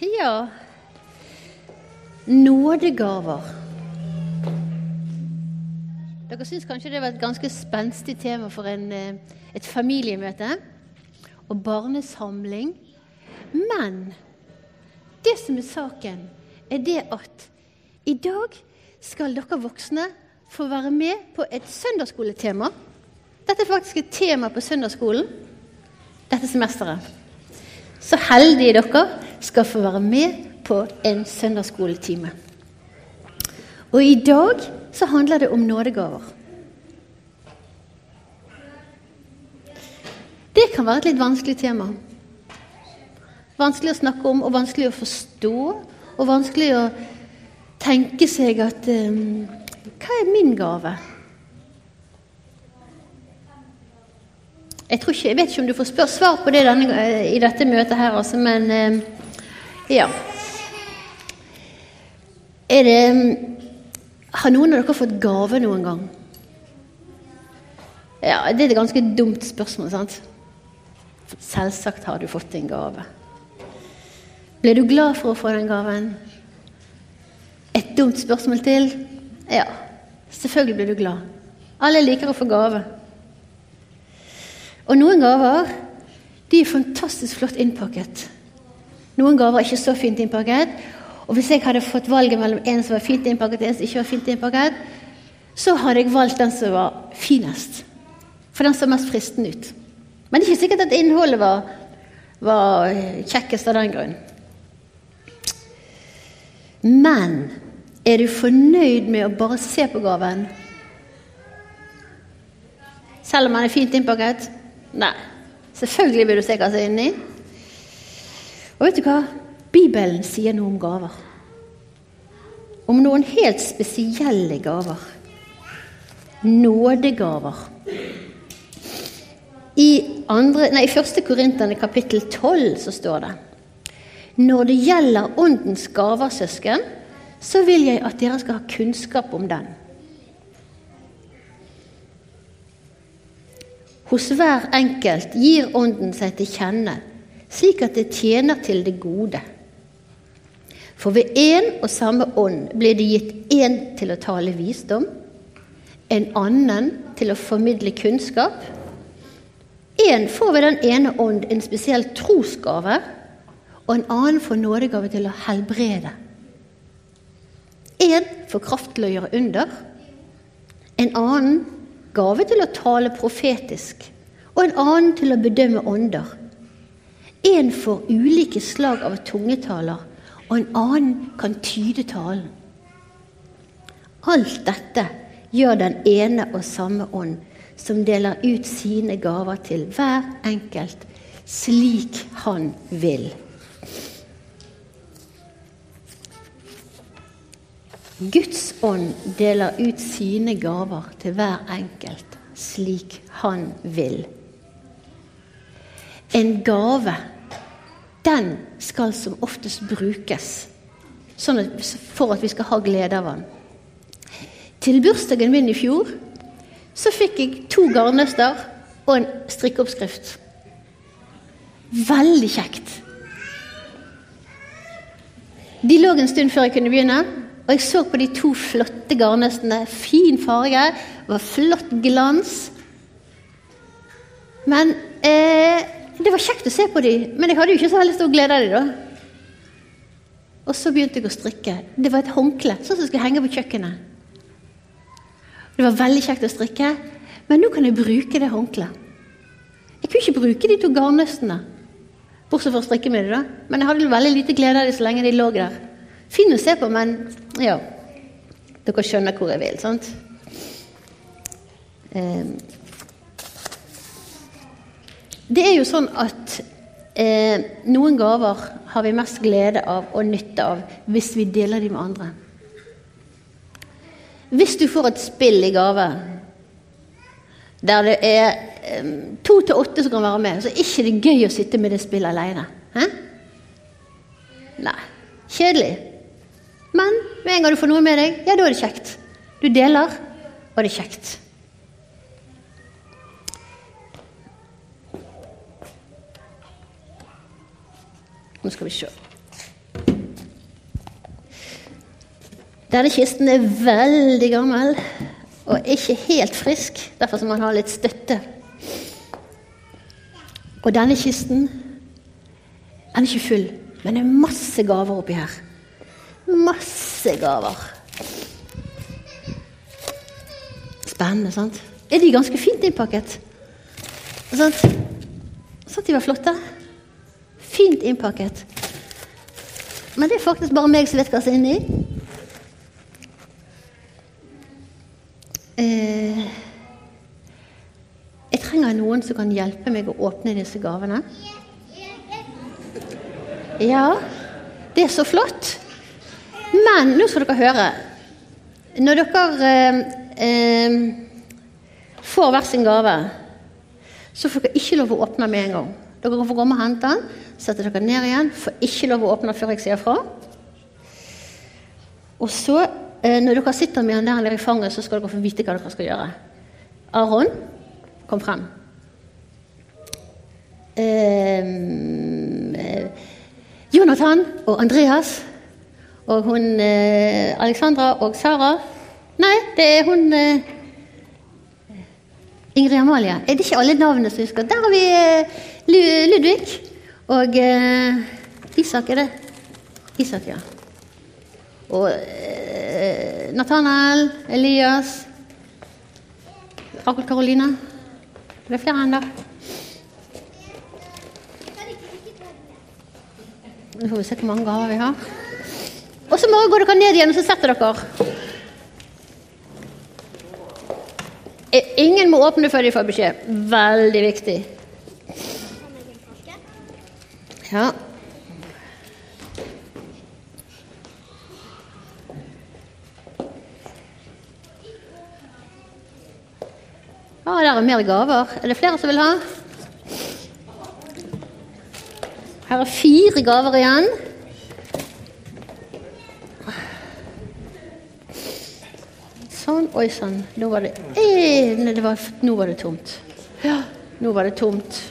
Ja Nådegaver. Dere syns kanskje det var et ganske spenstig tema for en, eh, et familiemøte og barnesamling. Men det som er saken, er det at i dag skal dere voksne få være med på et søndagsskoletema. Dette er faktisk et tema på søndagsskolen dette semesteret. Så heldige dere skal få være med på en søndagsskoletime. Og i dag så handler det om nådegaver. Det kan være et litt vanskelig tema. Vanskelig å snakke om, og vanskelig å forstå. Og vanskelig å tenke seg at um, Hva er min gave? Jeg, ikke, jeg, vet ikke om du får svar på det denne, i dette møtet her, altså, men um, ja. Er det Har noen av dere fått gave noen gang? Ja, Det er et ganske dumt spørsmål, sant? Selvsagt har du fått en gave. Ble du glad for å få den gaven? Et dumt spørsmål til? Ja, selvfølgelig blir du glad. Alle liker å få gave. Og noen gaver de er fantastisk flott innpakket. Noen gaver er ikke så fint innpakket. Og hvis jeg hadde fått valget mellom en som var fint innpakket og en som ikke var fint innpakket, så hadde jeg valgt den som var finest. For den så mest fristende ut. Men det er ikke sikkert at innholdet var, var kjekkest av den grunn. Men er du fornøyd med å bare se på gaven? Selv om den er fint innpakket? Nei. Selvfølgelig vil du se hva som er inni. Og vet du hva? Bibelen sier noe om gaver. Om noen helt spesielle gaver. Nådegaver. I, andre, nei, i 1. Korinterne kapittel 12 så står det Når det gjelder Åndens gaver, søsken, så vil jeg at dere skal ha kunnskap om den. Hos hver enkelt gir Ånden seg til kjenne slik at det tjener til det gode. For ved én og samme ånd blir det gitt én til å tale visdom, en annen til å formidle kunnskap. Én får ved den ene ånd en spesiell trosgave, og en annen får nådegave til å helbrede. Én får kraft til å gjøre under, en annen gave til å tale profetisk, og en annen til å bedømme ånder. En får ulike slag av tungetaler, og en annen kan tyde talen. Alt dette gjør den ene og samme ånd, som deler ut sine gaver til hver enkelt slik han vil. Guds ånd deler ut sine gaver til hver enkelt slik han vil. En gave den skal som oftest brukes sånn at, for at vi skal ha glede av den. Til bursdagen min i fjor så fikk jeg to garnnøster og en strikkeoppskrift. Veldig kjekt. De lå en stund før jeg kunne begynne, og jeg så på de to flotte garnnøstene. Fin farge, var flott glans. Men eh, det var kjekt å se på dem, men jeg hadde jo ikke så veldig stor glede av dem. da. Og så begynte jeg å strikke. Det var et håndkle, sånn som skulle henge på kjøkkenet. Det var veldig kjekt å strikke, men nå kan jeg bruke det håndkleet. Jeg kunne ikke bruke de to garnnøstene, bortsett fra å strikke med dem, da. Men jeg hadde veldig lite glede av dem så lenge de lå der. Fin å se på, men ja Dere skjønner hvor jeg vil, sant? Um, det er jo sånn at eh, noen gaver har vi mest glede av og nytte av hvis vi deler dem med andre. Hvis du får et spill i gave der det er eh, to til åtte som kan være med, så er det ikke gøy å sitte med det spillet alene. Hæ? Nei. Kjedelig. Men med en gang du får noe med deg, ja, da er det kjekt. Du deler, og det er kjekt. Nå skal vi se. Denne kisten er veldig gammel og ikke helt frisk. Derfor må man ha litt støtte. Og denne kisten den er ikke full, men det er masse gaver oppi her. Masse gaver. Spennende, sant? Er de ganske fint innpakket? Sant? Sant de var flotte? Fint innpakket. Men det er faktisk bare meg som vet hva som er inni. Eh, jeg trenger noen som kan hjelpe meg å åpne disse gavene. Ja, det er så flott. Men nå skal dere høre. Når dere eh, eh, får hver sin gave, så får dere ikke lov å åpne med en gang. Dere kan få komme og hente den, sette dere ned igjen. Får ikke lov å åpne før jeg sier fra. Og så, eh, når dere sitter med han der nede i fanget, så skal dere få vite hva dere skal gjøre. Aron, kom frem. Eh, eh Jonathan og Andreas og hun eh, Alexandra og Sara Nei, det er hun eh, Ingrid Amalie. Er det ikke alle navnene som husker? Der har vi eh, Ludvig. Og eh, Isak, er det? Isak, ja. Og eh, Nathanael, Elias Rakel Karoline. Er det flere enn da? Nå får vi se hvor mange gaver vi har. Og så går dere ned igjen og så setter dere. Eh, ingen må åpne før de får beskjed. Veldig viktig. Ja. Ja, der er mer gaver. Er det flere som vil ha? Her er fire gaver igjen. Sånn. Oi sann. Nå var det eh, Nå var det tomt. Ja, nå var det tomt.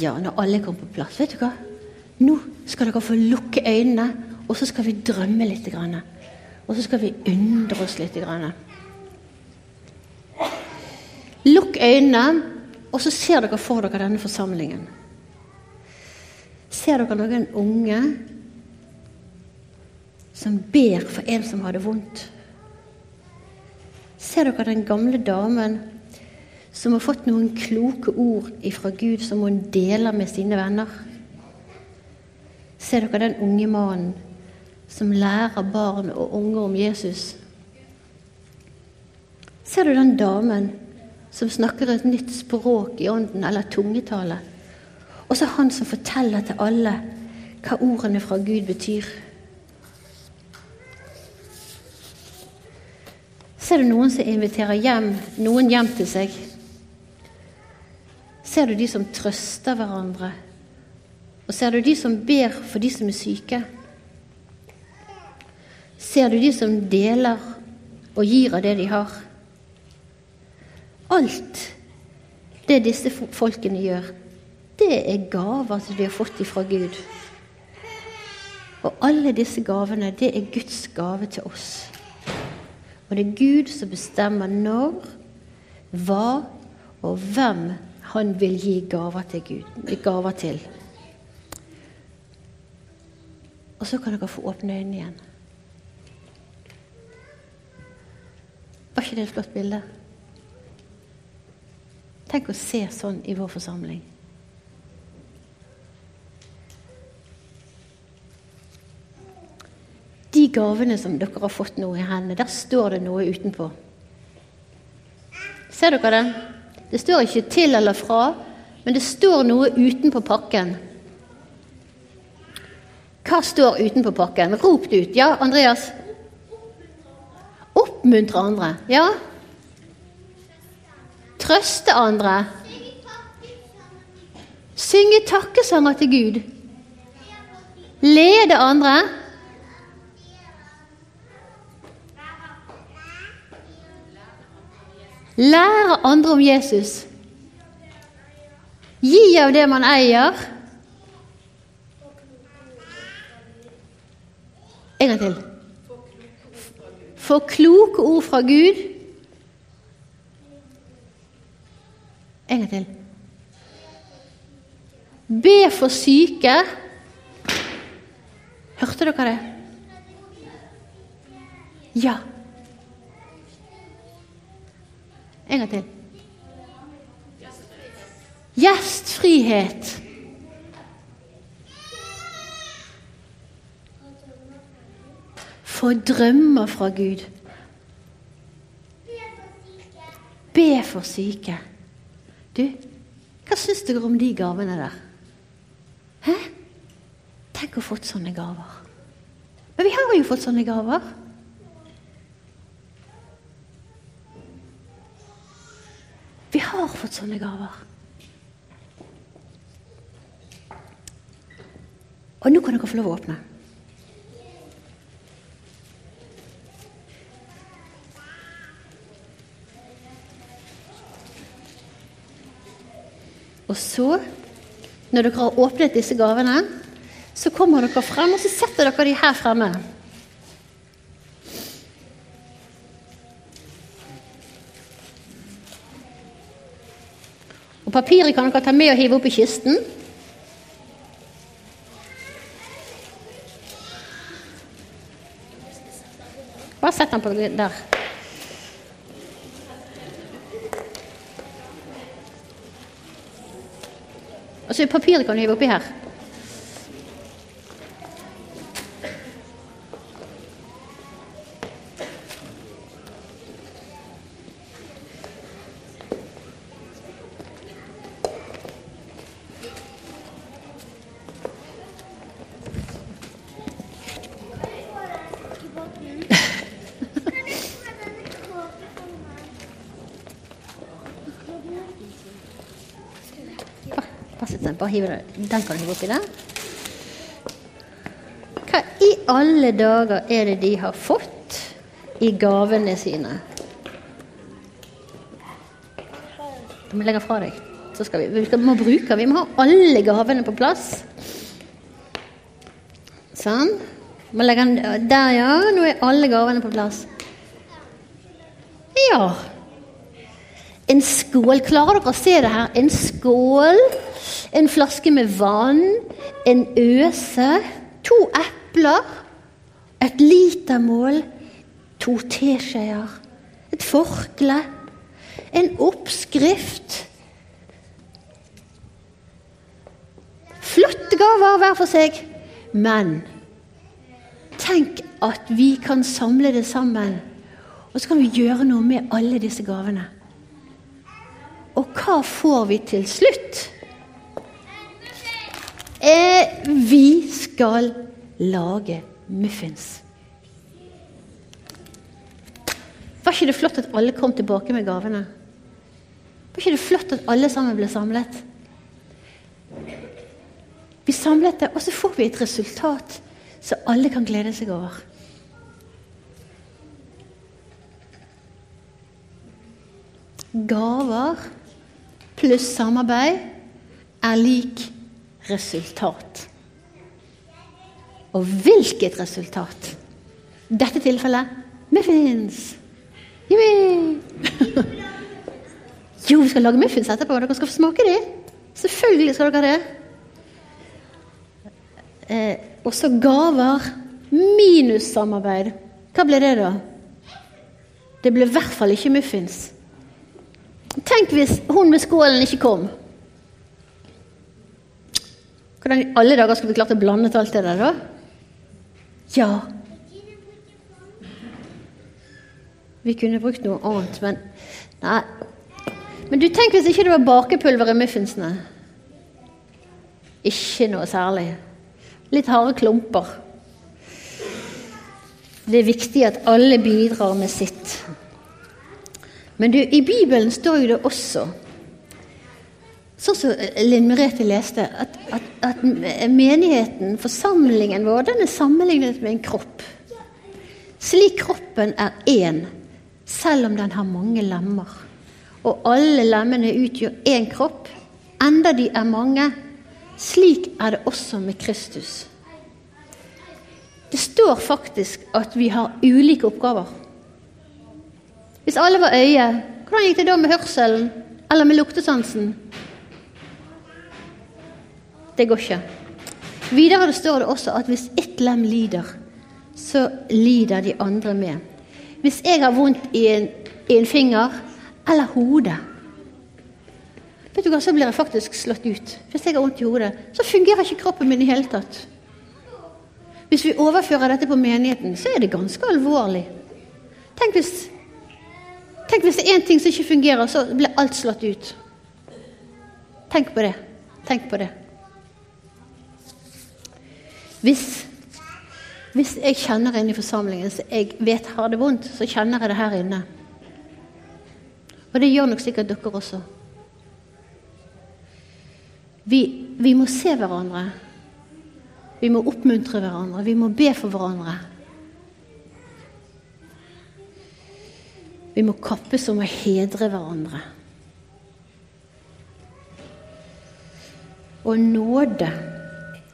Ja, når alle kommer på plass Vet du hva? Nå skal dere få lukke øynene, og så skal vi drømme litt. Og så skal vi undre oss litt. Lukk øynene, og så ser dere for dere denne forsamlingen. Ser dere noen unge som ber for en som har det vondt? Ser dere den gamle damen som har fått noen kloke ord fra Gud som hun deler med sine venner? Ser dere den unge mannen som lærer barn og unge om Jesus? Ser du den damen som snakker et nytt språk i ånden, eller tungetale. Og så han som forteller til alle hva ordene fra Gud betyr. Ser du noen som inviterer hjem, noen hjem til seg? Ser du de som trøster hverandre? Og ser du de som ber for de som er syke? Ser du de som deler og gir av det de har? Alt det disse folkene gjør, det er gaver som de har fått ifra Gud. Og alle disse gavene, det er Guds gave til oss. Og det er Gud som bestemmer når, hva og hvem han vil gi gaver til. Gud, gaver til. Og så kan dere få åpne øynene igjen. Var ikke det et flott bilde? Tenk å se sånn i vår forsamling. De gavene som dere har fått nå i hendene, der står det noe utenpå. Ser dere det? Det står ikke 'til' eller 'fra', men det står noe utenpå pakken. Hva står utenpå pakken? Rop det ut. Ja, Andreas? Oppmuntre andre. Ja, Trøste andre. Synge takkesanger til Gud. Lede andre. Lære andre om Jesus. Gi av det man eier. En gang til. Få kloke ord fra Gud. En gang til. Be for syke. Hørte dere det? Ja. En gang til. Gjestfrihet. Få drømmer fra Gud. Be for syke. Du, hva syns dere om de gavene der? Hæ? Tenk å ha fått sånne gaver. Men vi har jo fått sånne gaver. Vi har fått sånne gaver. Og nå kan dere få lov å åpne. Og så, når dere har åpnet disse gavene, så kommer dere frem, og så setter dere de her fremme. Og Papiret kan dere ta med og hive opp i kisten. Bare sett den på der. Og så papiret kan du hive oppi her. Den. Den kan du hive oppi der. Hva i alle dager er det de har fått i gavene sine? Du må legge fra deg. Så skal vi, vi skal, må bruke, vi må ha alle gavene på plass. Sånn. Den der, ja. Nå er alle gavene på plass. Ja. En skål. Klarer dere å se det her? En skål. En flaske med vann. En øse. To epler. Et litermål. To teskjeer. Et forkle. En oppskrift. Flotte gaver hver for seg. Men tenk at vi kan samle det sammen. Og så kan vi gjøre noe med alle disse gavene. Og hva får vi til slutt? Eh, vi skal lage muffins. Var ikke det flott at alle kom tilbake med gavene? Var ikke det flott at alle sammen ble samlet? Vi samlet det, og så får vi et resultat så alle kan glede seg over. Gaver pluss samarbeid er lik resultat. Og hvilket resultat! I dette tilfellet muffins. jo, vi skal lage muffins etterpå. Dere skal få smake dem. Selvfølgelig skal dere det. Eh, også gaver minus samarbeid. Hva ble det, da? Det ble i hvert fall ikke muffins. Tenk hvis hun med skålen ikke kom. Hvordan i alle dager skulle vi klart å blande alt det der, da? Ja. Vi kunne brukt noe annet, men Nei. Men du, tenk hvis ikke det var bakepulver i muffinsene. Ikke noe særlig. Litt harde klumper. Det er viktig at alle bidrar med sitt. Men du, i Bibelen står jo det også, sånn som Linn Merete leste, at, at, at menigheten, forsamlingen vår, den er sammenlignet med en kropp. Slik kroppen er én, selv om den har mange lemmer. Og alle lemmene utgjør én kropp, enda de er mange, slik er det også med Kristus. Det står faktisk at vi har ulike oppgaver. Hvis alle var øye, hvordan gikk det da med hørselen eller med luktesansen? Det går ikke. Videre står det også at hvis ett lem lider, så lider de andre med. Hvis jeg har vondt i en, i en finger eller hodet, vet du hva, så blir jeg faktisk slått ut. Hvis jeg har vondt i hodet, så fungerer ikke kroppen min i hele tatt. Hvis vi overfører dette på menigheten, så er det ganske alvorlig. Tenk hvis, tenk hvis det er én ting som ikke fungerer, så blir alt slått ut. Tenk på det. Tenk på det. Hvis, hvis jeg kjenner inn i forsamlingen så jeg vet har det vondt, så kjenner jeg det her inne. Og det gjør nok sikkert dere også. Vi, vi må se hverandre. Vi må oppmuntre hverandre. Vi må be for hverandre. Vi må kappes om å hedre hverandre. Og nåde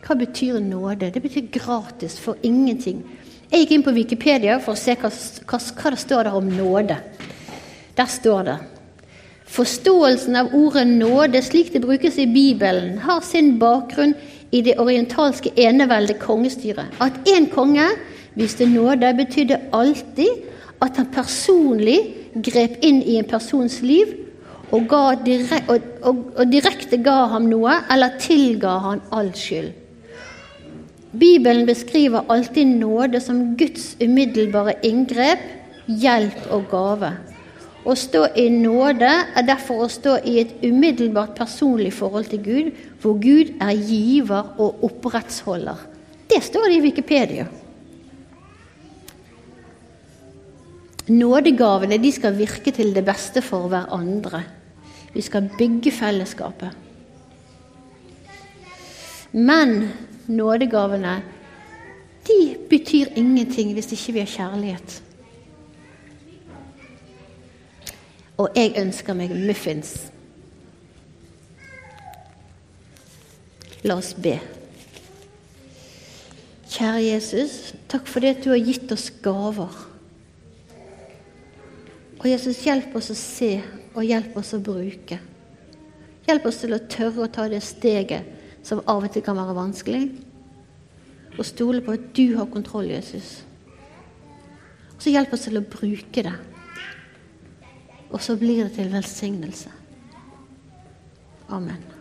hva betyr nåde? Det betyr gratis for ingenting. Jeg gikk inn på Wikipedia for å se hva, hva, hva det står der om nåde. Der står det Forståelsen av ordet nåde slik det brukes i Bibelen, har sin bakgrunn i det orientalske eneveldet kongestyret. At én konge viste nåde, betydde alltid at han personlig grep inn i en persons liv og, direk, og, og, og direkte ga ham noe, eller tilga han all skyld. Bibelen beskriver alltid nåde som Guds umiddelbare inngrep, hjelp og gave. Å stå i nåde er derfor å stå i et umiddelbart personlig forhold til Gud, hvor Gud er giver og opprettsholder. Det står det i Wikipedia. Nådegavene de skal virke til det beste for hverandre. Vi skal bygge fellesskapet. Men nådegavene, de betyr ingenting hvis ikke vi har kjærlighet. Og jeg ønsker meg muffins. La oss be. Kjære Jesus, takk for det at du har gitt oss gaver. Og Jesus, hjelp oss å se, og hjelp oss å bruke. Hjelp oss til å tørre å ta det steget som av og til kan være vanskelig. Og stole på at du har kontroll, Jesus. Og så hjelp oss til å bruke det. Og så blir det til velsignelse. Amen.